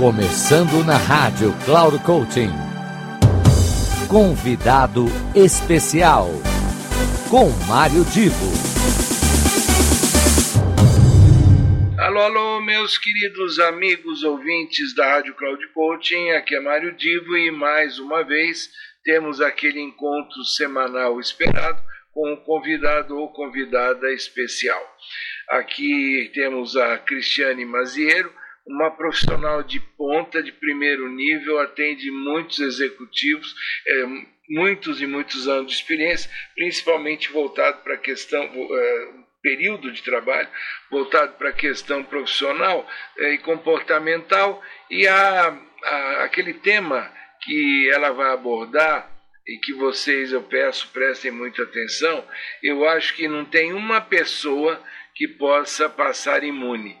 Começando na rádio Cloud coating Convidado especial com Mário Divo. Alô, alô, meus queridos amigos ouvintes da Rádio Cloud Coaching. Aqui é Mário Divo e mais uma vez temos aquele encontro semanal esperado com o um convidado ou convidada especial. Aqui temos a Cristiane uma profissional de ponta, de primeiro nível, atende muitos executivos, muitos e muitos anos de experiência, principalmente voltado para a questão, período de trabalho voltado para questão profissional e comportamental e a, a, aquele tema que ela vai abordar e que vocês eu peço prestem muita atenção eu acho que não tem uma pessoa que possa passar imune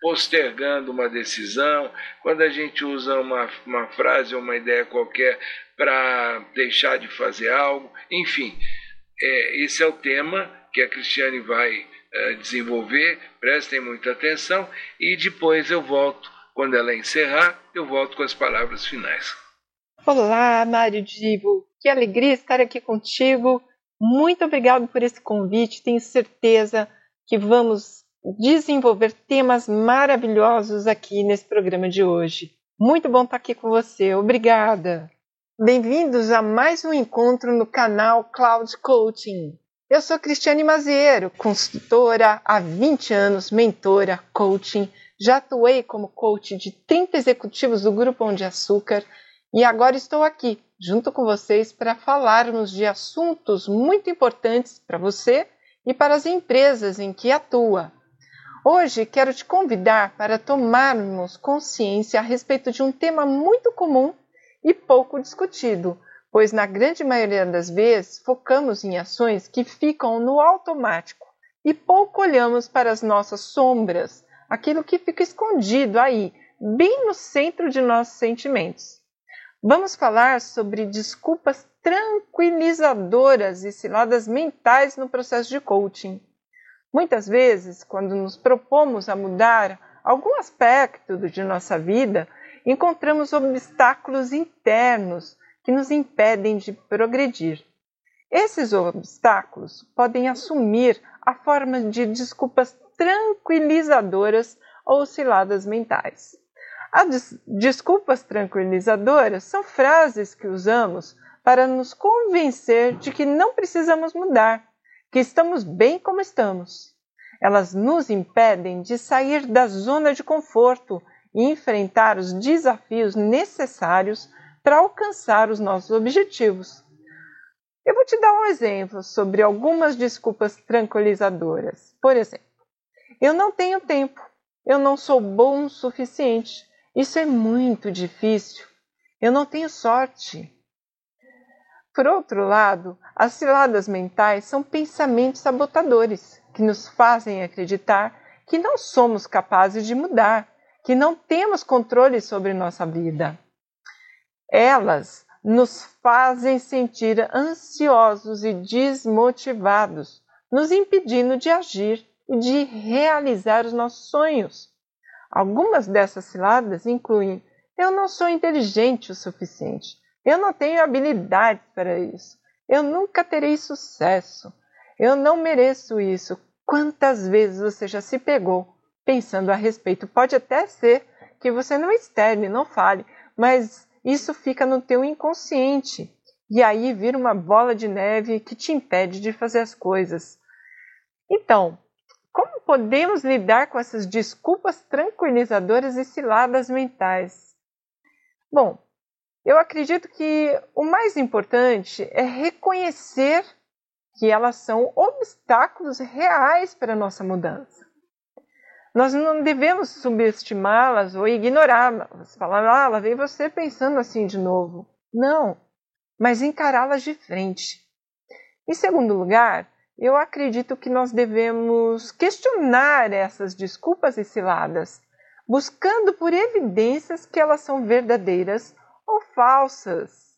postergando uma decisão, quando a gente usa uma, frase ou uma ideia qualquer para deixar de fazer algo, enfim, esse é o tema que vai eh, desenvolver, prestem muita atenção e depois eu volto, quando ela encerrar, eu volto com as palavras finais. Olá, Mário Divo, que alegria estar aqui contigo. Muito obrigado por esse convite. Tenho certeza que vamos desenvolver temas maravilhosos aqui nesse programa de hoje. Muito bom tá aqui com você. Obrigada. Bem-vindos a mais um encontro no canal Cloud Coaching. Eu sou Cristiane Maziero, consultora há 20 anos, mentora, coaching. Já atuei como coach de trinta executivos do Grupo Pão de Açúcar e agora estou aqui junto com vocês para falarmos de assuntos muito importantes para você e para as empresas em que atua. Hoje quero te convidar para tomarmos consciência a respeito de um tema muito comum e pouco discutido, pois na grande maioria das vezes focamos em ações que ficam no automático e pouco olhamos para as nossas sombras, aquilo que fica escondido aí, bem no centro de nossos sentimentos. Vamos falar sobre desculpas tranquilizadoras e ciladas mentais no processo de coaching. Muitas vezes, quando nos propomos a mudar algum aspecto de nossa vida, encontramos obstáculos internos que nos impedem de progredir. Esses obstáculos podem assumir a forma de desculpas tranquilizadoras ou ciladas mentais. As desculpas tranquilizadoras são frases que usamos para nos convencer de que não precisamos mudar, que estamos bem como estamos. Elas nos impedem de sair da zona de conforto e enfrentar os desafios necessários alcançar os nossos objetivos. Eu vou te dar um exemplo sobre algumas desculpas tranquilizadoras. Por exemplo, eu não tenho tempo, eu não sou bom o suficiente, isso é muito difícil, eu não tenho sorte. Por outro lado, as ciladas mentais são pensamentos sabotadores que nos fazem acreditar que não somos capazes de mudar, que não temos controle sobre nossa vida. Elas nos fazem sentir ansiosos e desmotivados, nos impedindo de agir e de realizar os nossos sonhos. Algumas dessas ciladas incluem: eu não sou inteligente o suficiente, eu não tenho habilidades para isso, eu nunca terei sucesso, eu não mereço isso. Quantas vezes você já se pegou pensando a respeito? Pode até ser que você não externe, não fale, mas isso fica no teu inconsciente. E aí vira uma bola de neve que te impede de fazer as coisas. Então, como podemos lidar com essas desculpas tranquilizadoras e ciladas mentais? Bom, eu acredito que o mais importante é reconhecer que elas são obstáculos reais para a nossa mudança. Nós não devemos subestimá-las ou ignorá-las, falar, ah, vem você pensando assim de novo. Não, mas encará-las de frente. Em segundo lugar, eu acredito que nós devemos questionar essas desculpas e ciladas, buscando por evidências que elas são verdadeiras ou falsas.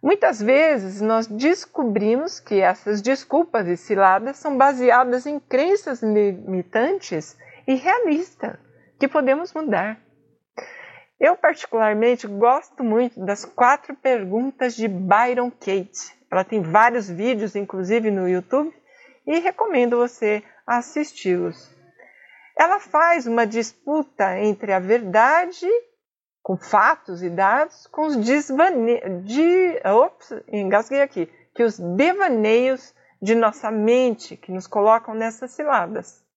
Muitas vezes nós descobrimos que essas desculpas e são baseadas em crenças limitantes e realistas que podemos mudar. Eu, particularmente, gosto muito das quatro perguntas de Byron Kate. Ela tem vários vídeos, inclusive no YouTube, e recomendo você assisti-los. Ela faz uma disputa entre a verdade fatos e dados, com os desvaneios, de, aqui, que os devaneios de nossa mente que nos colocam nessas ciladas.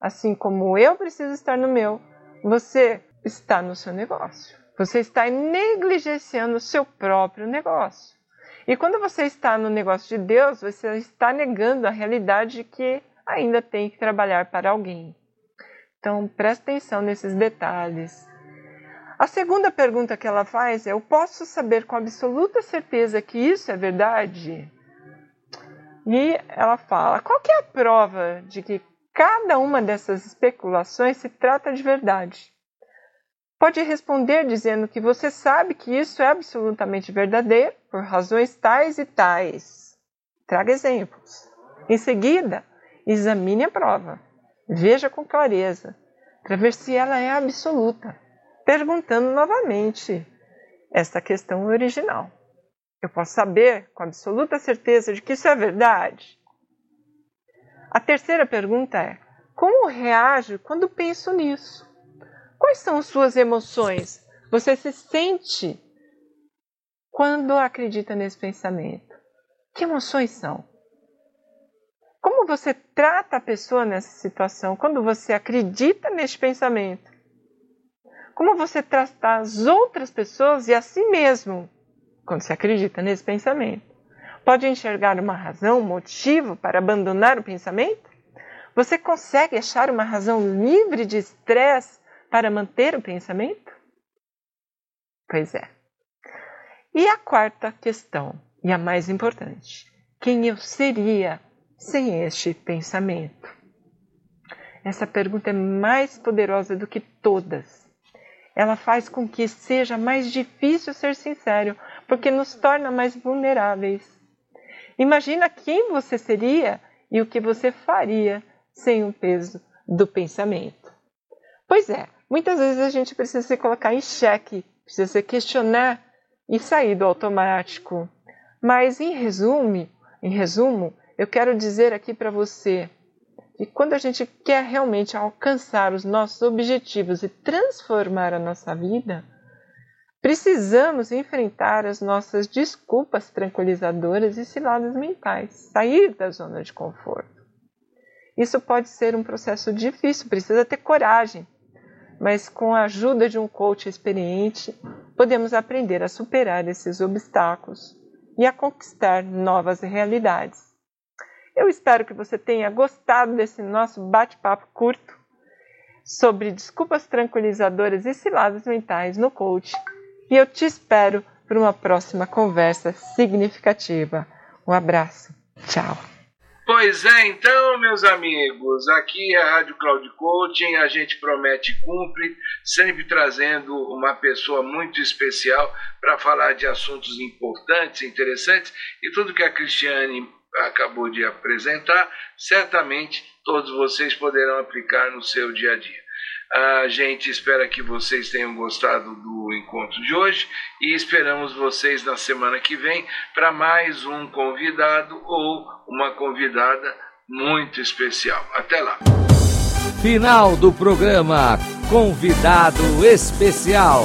Assim como eu preciso estar no meu, você está no seu negócio. Você está negligenciando o seu próprio negócio. E quando você está no negócio de Deus, você está negando a realidade que ainda tem que trabalhar para alguém. Então, presta atenção nesses detalhes. A segunda pergunta que ela faz é: Eu posso saber com absoluta certeza que isso é verdade? E ela fala: qualquer prova de que cada uma dessas especulações se trata de verdade? Pode responder dizendo que você sabe que isso é absolutamente verdadeiro por razões tais e tais. Traga exemplos. Em seguida, examine a prova. Veja com clareza. se ela é absoluta. perguntando novamente esta questão original. Eu posso saber com absoluta certeza de que isso é verdade? A terceira pergunta é: como reajo quando penso nisso? Quais são suas emoções? Você se sente quando acredita nesse pensamento? Que emoções são? Como você trata a pessoa nessa situação quando você acredita neste pensamento? como você trata as outras pessoas e a si mesmo, quando se acredita nesse pensamento. Pode enxergar uma razão, um motivo para abandonar o pensamento? Você consegue achar uma razão livre de estresse para manter o pensamento? Pois é. E a quarta questão, e a mais importante: quem eu seria sem este pensamento? Essa pergunta é mais poderosa do que todas ela faz com que seja mais difícil ser sincero, porque nos torna mais vulneráveis. Imagina quem você seria e o que você faria sem o peso do pensamento. Pois é, muitas vezes a gente precisa se colocar em cheque precisa se questionar e sair do automático. Mas em resumo, em resumo, eu quero dizer aqui para você E quando a gente quer realmente alcançar os nossos objetivos e transformar a nossa vida, precisamos enfrentar as nossas desculpas tranquilizadoras e ciladas mentais, sair da zona de conforto. Isso pode ser um processo difícil, precisa ter coragem, mas com a ajuda de um coach experiente, podemos aprender a superar esses obstáculos e a conquistar novas realidades. Eu espero que você tenha gostado desse nosso bate curto sobre desculpas tranquilizadoras e siladas mentais no coach. E eu te espero por uma próxima conversa significativa. Um abraço. Tchau. Pois é, então, meus amigos, aqui é a Rádio Cloud Coaching, a gente promete e cumpre, sempre trazendo uma pessoa muito especial para falar de assuntos importantes, interessantes, e tudo que a acabou de apresentar, certamente todos vocês poderão aplicar no seu dia a dia. A gente espera que vocês tenham gostado do encontro de hoje e esperamos vocês na semana que vem para mais um convidado ou uma convidada muito especial. Até lá! Final do programa Convidado Especial.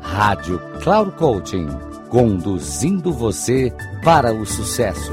Rádio Claro Coaching, conduzindo você para o sucesso.